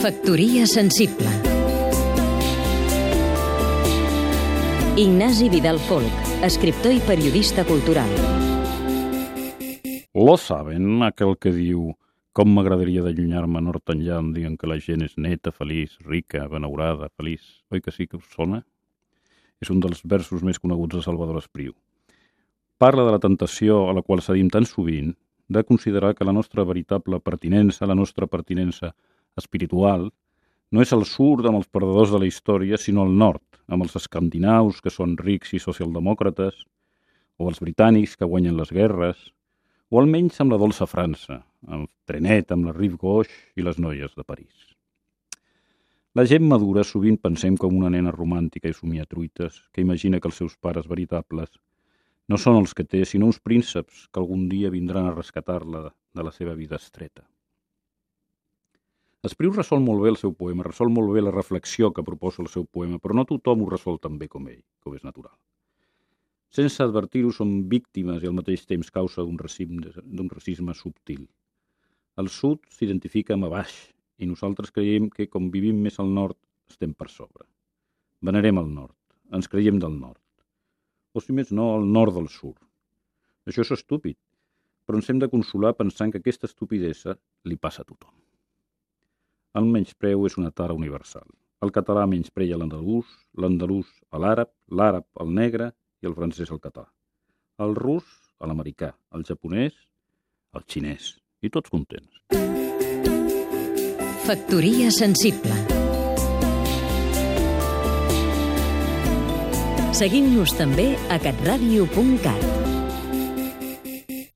Factoria sensible Ignasi Vidal Folk, escriptor i periodista cultural. Lo saben, aquel que diu com m'agradaria d'allunyar-me nord enllà on diuen que la gent és neta, feliç, rica, benaurada, feliç. Oi que sí que us sona? És un dels versos més coneguts de Salvador Espriu. Parla de la tentació a la qual cedim tan sovint de considerar que la nostra veritable pertinença, la nostra pertinença espiritual, no és el sud amb els perdedors de la història, sinó el nord, amb els escandinaus, que són rics i socialdemòcrates, o els britànics, que guanyen les guerres, o almenys amb la dolça França, amb Trenet, amb la Rive Gauche i les noies de París. La gent madura sovint pensem com una nena romàntica i somiatruites que imagina que els seus pares veritables no són els que té, sinó uns prínceps que algun dia vindran a rescatar-la de la seva vida estreta. Espriu resol molt bé el seu poema, resol molt bé la reflexió que proposa el seu poema, però no tothom ho resol tan bé com ell, com és natural. Sense advertir-ho, som víctimes i al mateix temps causa d'un racisme, racisme subtil. El sud s'identifica amb a baix i nosaltres creiem que, com vivim més al nord, estem per sobre. Venerem el nord, ens creiem del nord. O si més no, el nord del sud. Això és estúpid, però ens hem de consolar pensant que aquesta estupidesa li passa a tothom. El menyspreu és una tara universal. El català menyspreia l'andalús, l'andalús a l'àrab, l'àrab al negre i el francès al català. El rus a l'americà, el japonès al xinès. I tots contents. Factoria sensible Seguim-nos també a catradio.cat